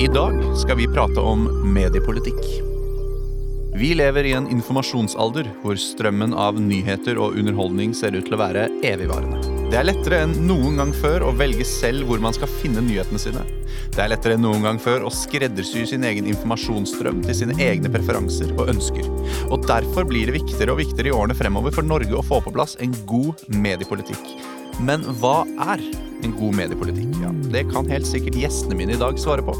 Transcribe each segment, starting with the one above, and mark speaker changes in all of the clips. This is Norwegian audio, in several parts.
Speaker 1: I dag skal vi prate om mediepolitikk. Vi lever i en informasjonsalder hvor strømmen av nyheter og underholdning ser ut til å være evigvarende. Det er lettere enn noen gang før å velge selv hvor man skal finne nyhetene sine. Det er lettere enn noen gang før å skreddersy sin egen informasjonsstrøm til sine egne preferanser og ønsker. Og Derfor blir det viktigere og viktigere i årene fremover for Norge å få på plass en god mediepolitikk. Men hva er en god mediepolitikk? Ja, det kan helt sikkert gjestene mine i dag svare på.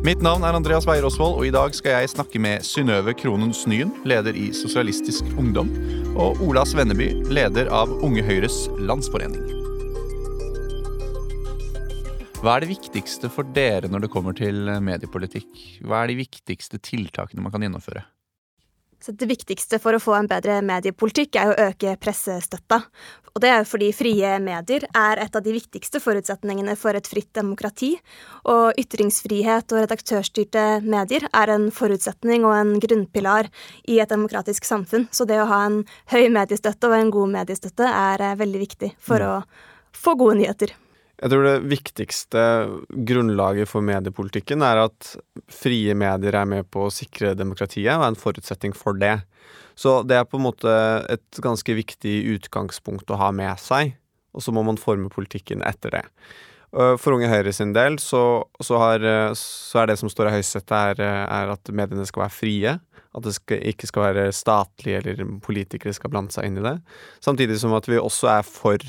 Speaker 1: Mitt navn er Andreas Weier Osvold, og i dag skal jeg snakke med Synnøve Kronen Snyen, leder i Sosialistisk Ungdom, og Ola Svenneby, leder av Unge Høyres Landsforening. Hva er det viktigste for dere når det kommer til mediepolitikk? Hva er de viktigste tiltakene man kan gjennomføre?
Speaker 2: Så det viktigste for å få en bedre mediepolitikk er å øke pressestøtta. Og det er fordi frie medier er et av de viktigste forutsetningene for et fritt demokrati. Og ytringsfrihet og redaktørstyrte medier er en forutsetning og en grunnpilar i et demokratisk samfunn. Så det å ha en høy mediestøtte og en god mediestøtte er eh, veldig viktig for å få gode nyheter.
Speaker 3: Jeg tror det viktigste grunnlaget for mediepolitikken er at frie medier er med på å sikre demokratiet, og er en forutsetning for det. Så det er på en måte et ganske viktig utgangspunkt å ha med seg, og så må man forme politikken etter det. For Unge Høyre sin del så, så, har, så er det som står i høysetet, er, er, at mediene skal være frie. At det skal, ikke skal være statlige eller politikere skal blande seg inn i det. Samtidig som at vi også er for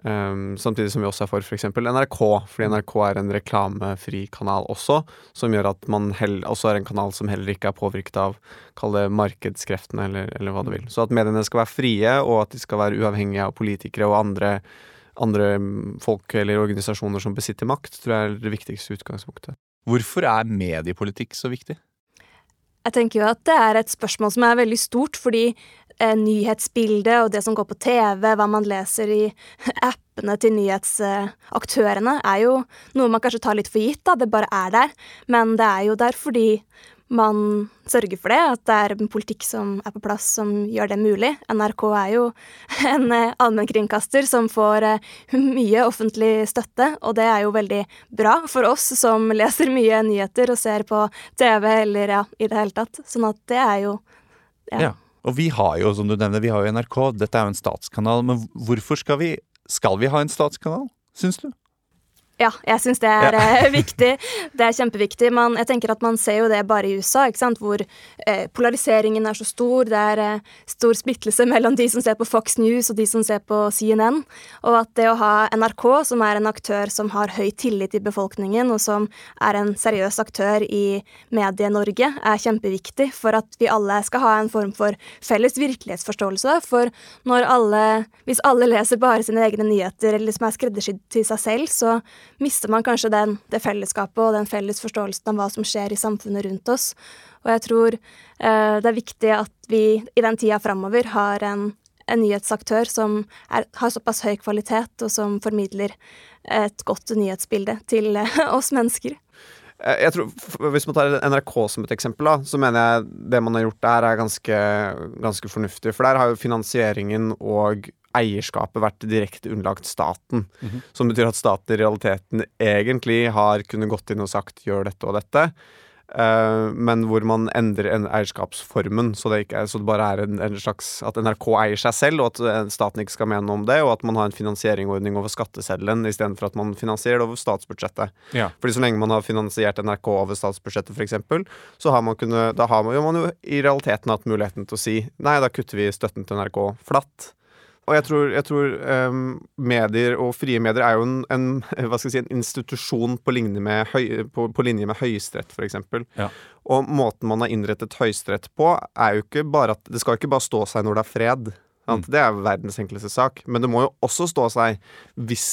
Speaker 3: Um, samtidig som vi også er for f.eks. For NRK, fordi NRK er en reklamefri kanal også, som gjør at man også er en kanal som heller ikke er påvirket av kall det markedskreftene, eller, eller, hva du vil. Så at mediene skal være frie, og at de skal være uavhengige av politikere og andre, andre folk eller organisasjoner som besitter makt, tror jeg er det viktigste utgangspunktet.
Speaker 1: Hvorfor er mediepolitikk så viktig?
Speaker 2: Jeg tenker jo at det er et spørsmål som er veldig stort, fordi nyhetsbildet og det som går på TV, hva man leser i appene til nyhetsaktørene, er jo noe man kanskje tar litt for gitt, da. Det bare er der. Men det er jo der fordi man sørger for det, at det er en politikk som er på plass som gjør det mulig. NRK er jo en eh, allmennkringkaster som får eh, mye offentlig støtte, og det er jo veldig bra for oss som leser mye nyheter og ser på TV eller ja, i det hele tatt. Sånn at det er jo
Speaker 1: ja. ja. Og vi har jo, som du nevner, vi har jo NRK. Dette er jo en statskanal. Men hvorfor skal vi, skal vi ha en statskanal, syns du?
Speaker 2: Ja, jeg syns det er ja. Eh, viktig. Det er kjempeviktig. Man, jeg tenker at Man ser jo det bare i USA, ikke sant? hvor eh, polariseringen er så stor. Det er eh, stor splittelse mellom de som ser på Fox News og de som ser på CNN. Og at det å ha NRK, som er en aktør som har høy tillit i befolkningen, og som er en seriøs aktør i Medie-Norge, er kjempeviktig for at vi alle skal ha en form for felles virkelighetsforståelse. For når alle, hvis alle leser bare sine egne nyheter, eller som er skreddersydd til seg selv, så mister man kanskje den, det fellesskapet og den felles forståelsen av hva som skjer i samfunnet rundt oss. Og jeg tror eh, det er viktig at vi i den tida framover har en, en nyhetsaktør som er, har såpass høy kvalitet, og som formidler et godt nyhetsbilde til eh, oss mennesker.
Speaker 3: Eh, jeg tror, Hvis man tar NRK som et eksempel, da, så mener jeg det man har gjort der, er ganske, ganske fornuftig. For der har jo finansieringen og eierskapet vært direkte underlagt staten. Mm -hmm. Som betyr at staten i realiteten egentlig har kunnet gått inn og sagt 'gjør dette og dette', uh, men hvor man endrer en eierskapsformen, så det, er, så det bare er en, en, slags At NRK eier seg selv, og at eh, staten ikke skal mene noe om det, og at man har en finansieringsordning over skatteseddelen istedenfor at man finansierer det over statsbudsjettet. Ja. Fordi så lenge man har finansiert NRK over statsbudsjettet, f.eks., så har man kunnet, da har man jo, man jo i realiteten hatt muligheten til å si nei, da kutter vi støtten til NRK flatt. Og jeg tror, jeg tror um, medier og frie medier er jo en, en, hva skal jeg si, en institusjon på linje med, høy, på, på linje med Høyesterett, f.eks. Ja. Og måten man har innrettet Høyesterett på, er jo ikke bare at Det skal jo ikke bare stå seg når det er fred. Mm. Det er verdens enkleste sak. Men det må jo også stå seg hvis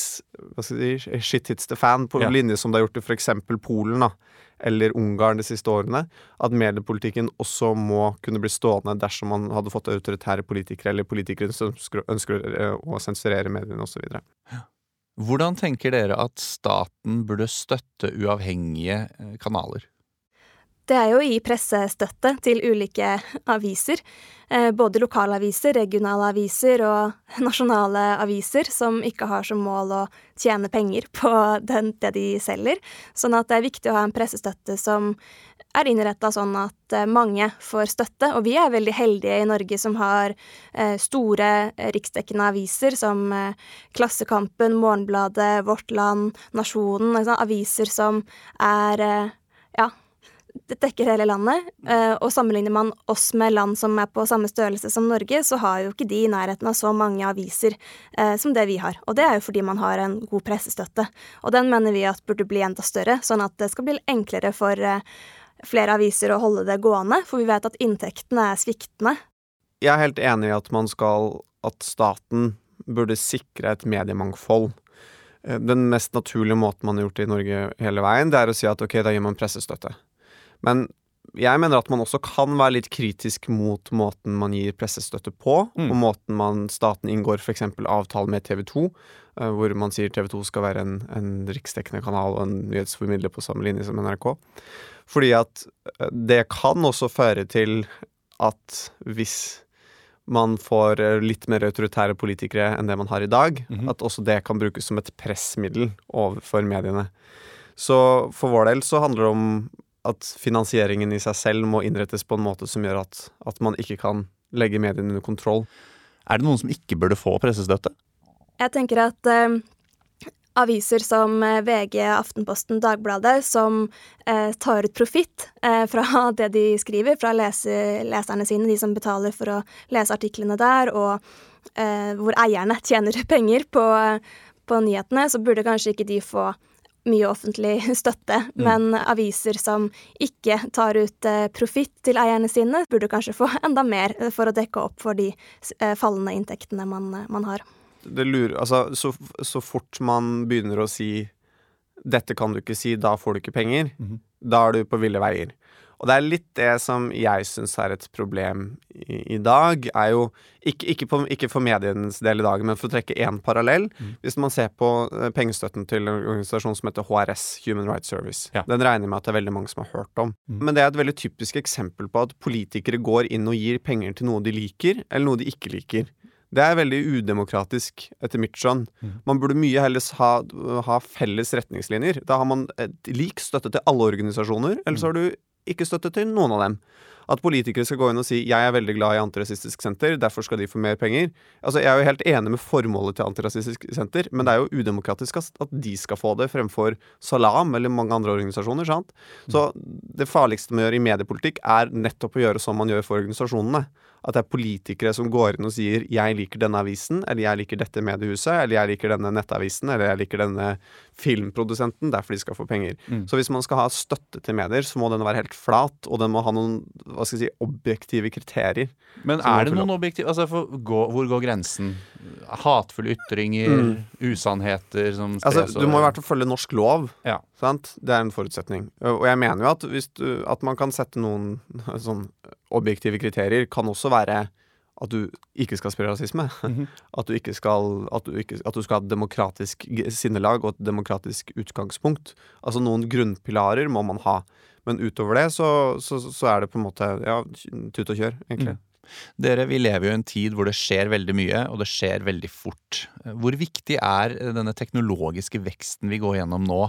Speaker 3: hva skal jeg si, shit hits the fan, på ja. linje som det har gjort i f.eks. Polen. da eller Ungarn de siste årene, at mediepolitikken også må kunne bli stående dersom man hadde fått autoritære politikere, eller politikere som ønsker å sensurere mediene osv.
Speaker 1: Hvordan tenker dere at staten burde støtte uavhengige eh, kanaler?
Speaker 2: Det er jo å gi pressestøtte til ulike aviser. Eh, både lokalaviser, regionale aviser og nasjonale aviser som ikke har som mål å tjene penger på den, det de selger. Sånn at det er viktig å ha en pressestøtte som er innretta sånn at eh, mange får støtte. Og vi er veldig heldige i Norge som har eh, store riksdekkende aviser som Klassekampen, Morgenbladet, Vårt Land, Nasjonen. Aviser som er ja, det dekker hele landet. Eh, og sammenligner man oss med land som er på samme størrelse som Norge, så har jo ikke de i nærheten av så mange aviser eh, som det vi har. Og det er jo fordi man har en god pressestøtte. Og den mener vi at burde bli enda større, sånn at det skal bli enklere for eh, flere aviser å holde det gående, for vi vet at inntektene er sviktende.
Speaker 3: Jeg er helt enig i at man skal At staten burde sikre et mediemangfold. Den mest naturlige måten man har gjort det i Norge hele veien, det er å si at ok, da gir man pressestøtte. Men jeg mener at man også kan være litt kritisk mot måten man gir pressestøtte på, mm. og måten man, staten inngår f.eks. avtale med TV 2, uh, hvor man sier TV 2 skal være en, en riksdekkende kanal og en nyhetsformidler på samme linje som NRK. Fordi at uh, det kan også føre til at hvis man får uh, litt mer autoritære politikere enn det man har i dag, mm -hmm. at også det kan brukes som et pressmiddel overfor mediene. Så for vår del så handler det om at finansieringen i seg selv må innrettes på en måte som gjør at, at man ikke kan legge mediene under kontroll.
Speaker 1: Er det noen som ikke burde få pressestøtte?
Speaker 2: Jeg tenker at eh, aviser som eh, VG, Aftenposten, Dagbladet, som eh, tar ut profitt eh, fra det de skriver, fra lese, leserne sine, de som betaler for å lese artiklene der, og eh, hvor eierne tjener penger på, på nyhetene, så burde kanskje ikke de få mye offentlig støtte, mm. men aviser som ikke tar ut eh, profitt til eierne sine, burde kanskje få enda mer eh, for å dekke opp for de eh, fallende inntektene man, man har.
Speaker 3: Det lurer, altså, så, så, fort man begynner å si 'dette kan du ikke si, da får du ikke penger', mm da er du på ville veier. Og det er litt det som jeg syns er et problem i, i dag, er jo ikke, ikke, på, ikke, for medienes del i dag, men for å trekke én parallell. Mm. Hvis man ser på uh, pengestøtten til en organisasjon som heter HRS, Human Rights Service. Ja. Den regner jeg med at det er veldig mange som har hørt om. Mm. Men det er et veldig typisk eksempel på at politikere går inn og gir penger til noe de liker, eller noe de ikke liker. Det er veldig udemokratisk, etter mitt skjønn. Mm. Man burde mye heller ha, ha, felles retningslinjer. Da har man lik støtte til alle organisasjoner, eller så har du ikke støtte til noen av dem. At politikere skal gå inn og si 'jeg er veldig glad i Antirasistisk Senter, derfor skal de få mer penger'. Altså, Jeg er jo helt enig med formålet til Antirasistisk Senter, men det er jo udemokratisk at de skal få det, fremfor Salam eller mange andre organisasjoner. sant? Så det farligste man gjør i mediepolitikk, er nettopp å gjøre som man gjør for organisasjonene at det er politikere som går inn og sier 'jeg liker denne avisen', eller 'jeg liker dette mediehuset', eller 'jeg liker denne nettavisen', eller 'jeg liker denne filmprodusenten', derfor de skal få penger. Mm. Så hvis man skal ha støtte til medier, så må den være helt flat, og den må ha noen hva skal jeg si, objektive kriterier.
Speaker 1: Men er det noen objektive altså gå, Hvor går grensen? Hatefulle ytringer, mm. usannheter som
Speaker 3: stres, altså, Du må i hvert fall følge norsk lov. Ja. Sant? Det er en forutsetning. Og jeg mener jo at, du, at man kan sette noen sånn objektive kriterier kan også være at du ikke skal spre rasisme. Mm -hmm. at, du skal, at, du ikke, at, du skal, ha et demokratisk sinnelag og et demokratisk utgangspunkt. Altså noen grunnpilarer må man ha. Men utover det så, så, så er det på en måte ja, tut og kjør, egentlig. Mm.
Speaker 1: Dere, vi lever jo i en tid hvor det skjer veldig mye, og det skjer veldig fort. Hvor viktig er denne teknologiske veksten vi går gjennom nå,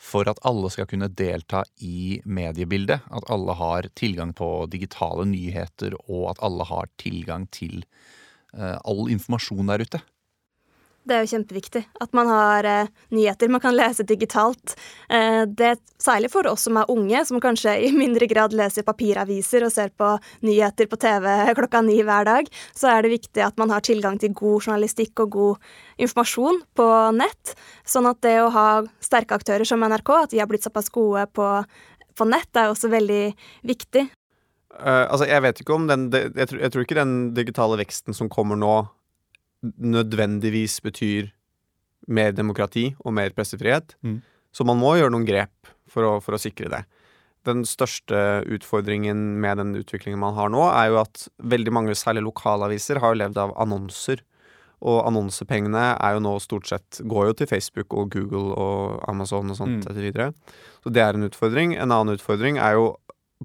Speaker 1: for at alle skal kunne delta i mediebildet? At alle har tilgang på digitale nyheter, og at alle har tilgang til uh, all informasjon der ute?
Speaker 2: Det er jo kjempeviktig at man har eh, nyheter man kan lese digitalt. Eh, det er Særlig for oss som er unge, som kanskje i mindre grad leser papiraviser og ser på nyheter på TV klokka ni hver dag, så er det viktig at man har tilgang til god journalistikk og god informasjon på nett. Sånn at det å ha sterke aktører som NRK, at de har blitt såpass gode på, på nett, er også veldig viktig.
Speaker 3: Uh, altså, jeg vet ikke om den jeg tror, jeg tror ikke den digitale veksten som kommer nå, nødvendigvis betyr mer demokrati og mer pressefrihet. Mm. Så man må gjøre noen grep for å, for å, sikre det. Den største utfordringen med den utviklingen man har nå, er jo at veldig mange, særlig lokalaviser, har levd av annonser. Og annonsepengene er jo nå stort sett går jo til Facebook og Google og Amazon og sånt mm. etter videre. Så det er en utfordring. En annen utfordring er jo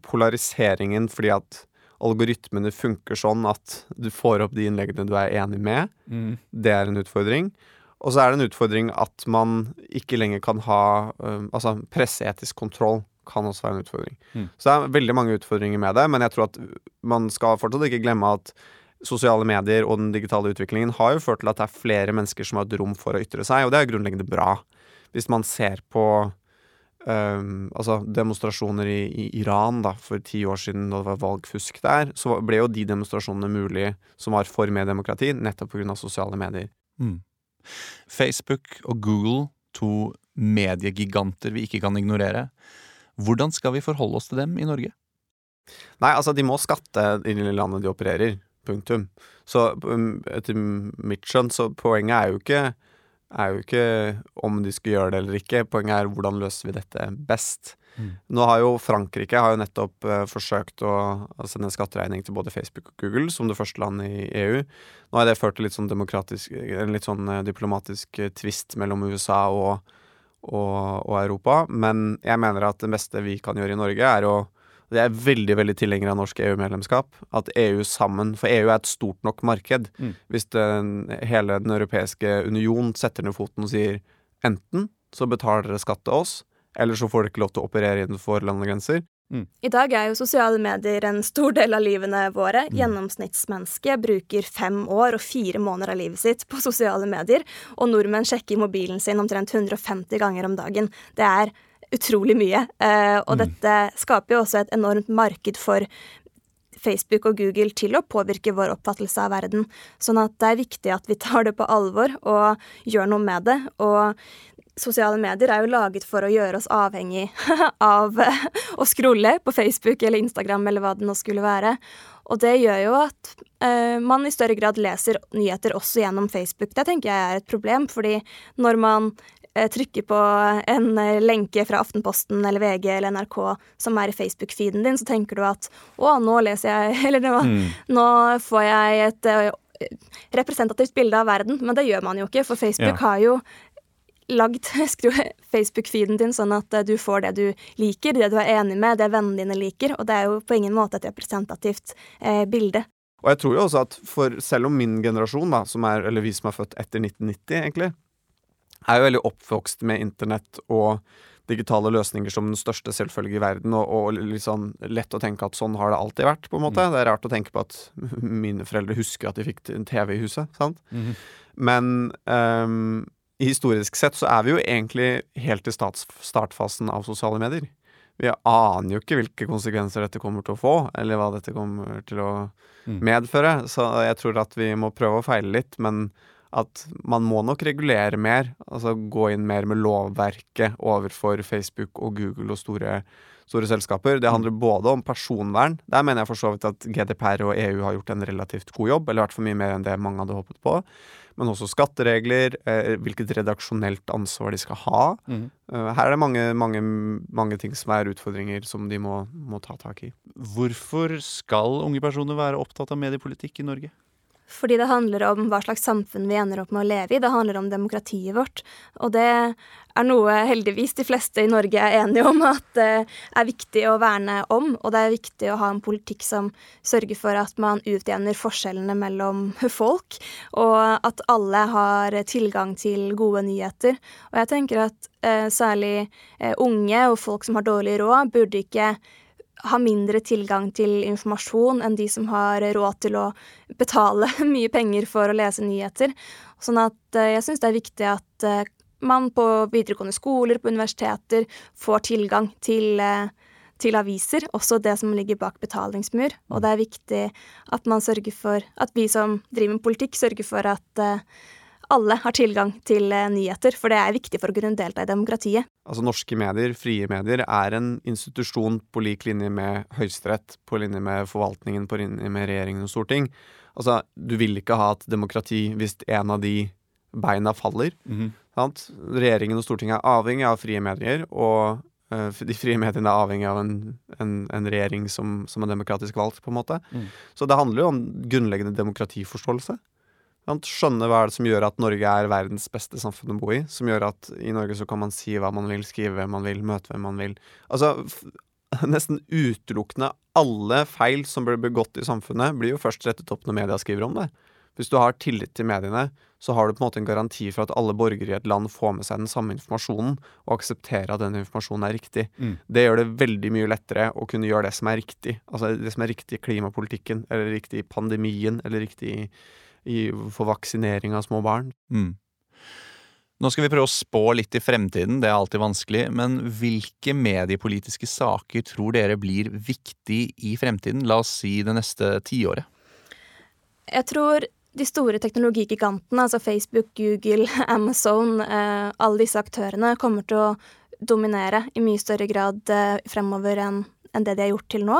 Speaker 3: polariseringen fordi at algoritmene funker sånn at du får opp de innleggene du er enig med.
Speaker 1: Mm.
Speaker 3: Det er en utfordring. Og så er det en utfordring at man ikke lenger kan ha um, Altså presseetisk kontroll kan også være en utfordring.
Speaker 1: Mm.
Speaker 3: Så det er veldig mange utfordringer med det, men jeg tror at man skal fortsatt ikke glemme at sosiale medier og den digitale utviklingen har jo ført til at det er flere mennesker som har et rom for å ytre seg, og det er grunnleggende bra. Hvis man ser på øhm, altså demonstrasjoner i, i Iran da, for ti år siden, da det var valgfusk der, så ble jo de demonstrasjonene mulig som var for mer demokrati, nettopp pga. sosiale medier.
Speaker 1: Mm. Facebook og Google, to mediegiganter vi ikke kan ignorere. Hvordan skal vi forholde oss til dem i Norge?
Speaker 3: Nei, altså, de må skatte i det landet de opererer. Punktum. Så um, etter mitt skjønn, så poenget er jo ikke er jo ikke om de skal gjøre det eller ikke. Poenget er hvordan løser vi dette best.
Speaker 1: Mm.
Speaker 3: Nå har jo Frankrike har jo nettopp uh, forsøkt å, sende en skatteregning til både Facebook og Google, som det første landet i EU. Nå har det ført til litt sånn demokratisk, en litt sånn uh, diplomatisk uh, tvist mellom USA og, og, og Europa. Men jeg mener at det beste vi kan gjøre i Norge, er å jeg er veldig veldig tilhenger av norsk EU-medlemskap. At EU sammen For EU er et stort nok marked.
Speaker 1: Mm.
Speaker 3: Hvis den, hele Den europeiske union setter ned foten og sier enten så betaler dere skatt til oss, eller så får dere ikke lov til å operere innenfor landegrenser.
Speaker 2: I dag er jo sosiale medier en stor del av livene våre.
Speaker 1: Mm.
Speaker 2: Gjennomsnittsmennesket bruker fem år og fire måneder av livet sitt på sosiale medier, og nordmenn sjekker mobilen sin omtrent 150 ganger om dagen. Det er utrolig mye, eh, og
Speaker 1: Mm.
Speaker 2: dette skaper jo også et enormt marked for Facebook og Google til å påvirke vår oppfattelse av verden. Sånn at det er viktig at vi tar det på alvor og gjør noe med det. Og sosiale medier er jo laget for å gjøre oss avhengig av å scrolle på Facebook eller Instagram eller hva det nå skulle være. Og det gjør jo at uh, man i større grad leser nyheter også gjennom Facebook. Det tenker jeg er et problem, fordi når man trykker på en eh, lenke fra Aftenposten eller VG eller NRK som er i Facebook-feeden din, så tenker du at å, nå leser jeg Eller nå,
Speaker 1: Mm.
Speaker 2: nå får jeg et eh, representativt bilde av verden, men det gjør man jo ikke, for Facebook
Speaker 1: Ja.
Speaker 2: har jo lagd Facebook-feeden din sånn at eh, du får det du liker, det du er enig med, det vennene dine liker, og det er jo på ingen måte et representativt eh, bilde.
Speaker 3: Og jeg tror jo også at for selv om min generasjon, da, som er, eller vi som er født etter 1990, egentlig, er jo veldig oppvokst med internett og digitale løsninger som den største selvfølge i verden, og, og litt sånn lett å tenke at sånn har det alltid vært, på en måte. Det er rart å tenke på at mine foreldre husker at de fikk en TV i huset, sant?
Speaker 1: Mm.
Speaker 3: Men um, historisk sett så er vi jo egentlig helt i startfasen av sosiale medier. Vi aner jo ikke hvilke konsekvenser dette kommer til å få, eller hva dette kommer til å
Speaker 1: Mm.
Speaker 3: medføre. Så jeg tror at vi må prøve å feile litt, men at man må nok regulere mer. Altså gå inn mer med lovverket overfor Facebook og Google og store, store selskaper. Det handler både om personvern. Der mener jeg for så vidt at GDPR og EU har gjort en relativt god jobb, eller i hvert fall mye mer enn det mange hadde håpet på. Men også skatteregler, eh, hvilket redaksjonelt ansvar de skal ha.
Speaker 1: Mm.
Speaker 3: Eh, her er det mange, mange, mange ting som er utfordringer som de må, må ta tak i.
Speaker 1: Hvorfor skal unge personer være opptatt av mediepolitikk i Norge?
Speaker 2: Fordi det handler om hva slags samfunn vi ender opp med å leve i. Det handler om demokratiet vårt. Og det er noe heldigvis de fleste i Norge er enige om at det er viktig å verne om. Og det er viktig å ha en politikk som sørger for at man utjevner forskjellene mellom folk, og at alle har tilgang til gode nyheter. Og jeg tenker at eh, særlig eh, unge og folk som har dårlig råd, burde ikke har mindre tilgang til informasjon enn de som har råd til å betale mye penger for å lese nyheter. Sånn at eh, jeg syns det er viktig at eh, man på videregående skoler, på universiteter, får tilgang til, eh, til aviser, også det som ligger bak betalingsmur. Og det er viktig at man sørger for at vi som driver med politikk, sørger for at alle har tilgang til eh, nyheter, for det er viktig for å kunne delta i demokratiet.
Speaker 3: Altså Norske medier, frie medier, er en institusjon på lik linje med Høyesterett, på linje med forvaltningen, på linje med regjeringen og storting. Altså, du vil ikke ha et demokrati hvis en av de beina faller.
Speaker 1: Mhm.
Speaker 3: Sant? Regjeringen og Stortinget er avhengig av frie medier, og eh, de frie mediene er avhengig av en, en, en regjering som, som er demokratisk valgt, på en måte.
Speaker 1: Mm.
Speaker 3: Så det handler jo om grunnleggende demokratiforståelse. Skjønne hva er det som gjør at Norge er verdens beste samfunn å bo i. Som gjør at i Norge så kan man si hva man vil, skrive hvem man vil, møte hvem man vil. Altså, nesten utelukkende alle feil som blir begått i samfunnet, blir jo først rettet opp når media skriver om det. Hvis du har tillit til mediene, så har du på en måte en garanti for at alle borgere i et land får med seg den samme informasjonen, og aksepterer at den informasjonen er riktig.
Speaker 1: Mm.
Speaker 3: Det gjør det veldig mye lettere å kunne gjøre det som er riktig. Altså det som er riktig i klimapolitikken, eller riktig i pandemien, eller riktig i, i, for vaksinering av små barn.
Speaker 1: Mm. Nå skal vi prøve å spå litt i fremtiden, det er alltid vanskelig, men hvilke mediepolitiske saker tror dere blir viktig i fremtiden, la oss si det neste tiåret?
Speaker 2: Jeg tror de store teknologigigantene, altså Facebook, Google, Amazon, eh, alle disse aktørene kommer til å dominere i mye større grad eh, fremover enn enn det de har gjort til nå.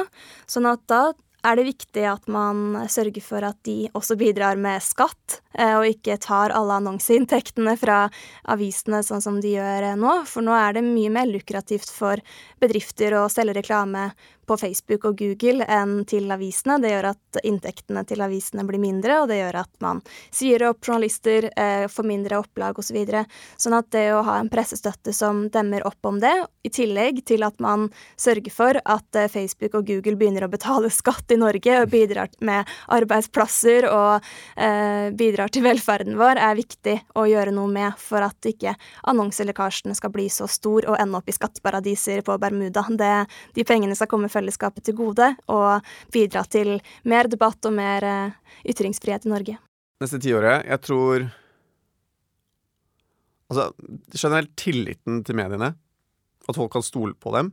Speaker 2: Sånn at da er det viktig at man sørger for at de også bidrar med skatt, eh, og ikke tar alle annonseinntektene fra avisene sånn som de gjør eh, nå. For nå er det mye mer lukrativt for bedrifter å selge reklame på Facebook og Google enn til avisene. Det gjør at inntektene til avisene blir mindre, og det gjør at man sier opp journalister, eh, får mindre opplag osv. Så videre. sånn at det å ha en pressestøtte som demmer opp om det, i tillegg til at man sørger for at Facebook og Google begynner å betale skatt i Norge og bidrar med arbeidsplasser og eh, bidrar til velferden vår, er viktig å gjøre noe med for at ikke annonselekkasjene skal bli så stor og ende opp i skatteparadiser på Bermuda. Det, de pengene skal komme fellesskapet til gode og bidra til mer debatt og mer eh, ytringsfrihet i Norge.
Speaker 3: Neste tiåret, jeg tror Altså, generelt tilliten til mediene. At folk kan stole på dem.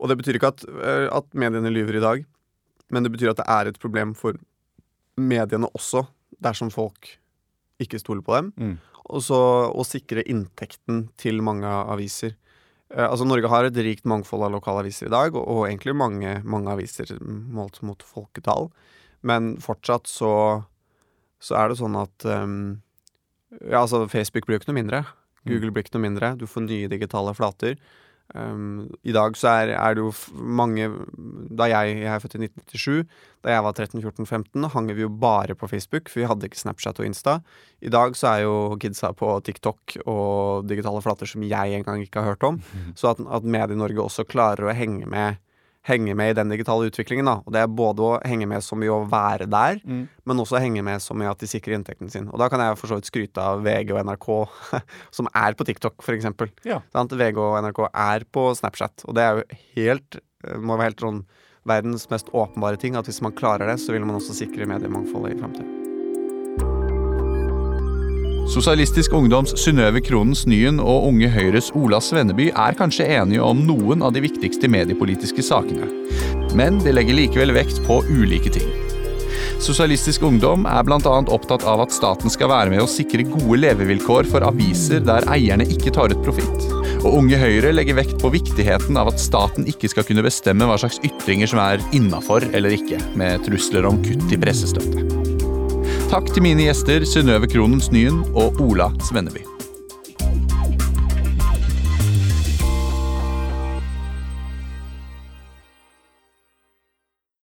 Speaker 3: Og det betyr ikke at, eh, at mediene lyver i dag, men det betyr at det er et problem for mediene også, dersom folk ikke stoler på dem.
Speaker 1: Mm.
Speaker 3: Og så å sikre inntekten til mange aviser. Eh, altså Norge har et rikt mangfold av lokalaviser i dag, og, og egentlig mange, mange aviser målt mot folketall. Men fortsatt så, så er det sånn at um, Ja, altså Facebook blir jo ikke noe mindre. Google blir ikke noe mindre. Du får nye digitale flater. Um, I dag så er, er det jo mange Da jeg, jeg er født i 1997, da jeg var 13-14-15, hang vi jo bare på Facebook, for vi hadde ikke Snapchat og Insta. I dag så er jo kidsa på TikTok og digitale flater som jeg engang ikke har hørt om. Så at, at Medie-Norge også klarer å henge med, henge med i den digitale utviklingen. da Og det er både å henge med som i å være der,
Speaker 1: Mm.
Speaker 3: men også henge med som i at de sikrer inntekten sin. Og da kan jeg for så vidt skryte av VG og NRK, som er på TikTok, eksempel.
Speaker 1: Ja.
Speaker 3: VG og NRK er på Snapchat, og det er jo helt eh, må være helt sånn verdens mest åpenbare ting, at hvis man klarer det, så vil man også sikre mediemangfoldet i framtiden.
Speaker 1: Sosialistisk Ungdoms Synnøve Kronens Nyen og Unge Høyres Ola Svenneby er kanskje enige om noen av de viktigste mediepolitiske sakene, men de legger likevel vekt på ulike ting. Sosialistisk Ungdom er bl.a. opptatt av at staten skal være med å sikre gode levevilkår for aviser der eierne ikke tar ut profitt. Og Unge Høyre legger vekt på viktigheten av at staten ikke skal kunne bestemme hva slags ytringer som er innafor eller ikke, med trusler om kutt i pressestøtte. Takk til mine gjester Synnøve Kronens Nyen og Ola Svenneby.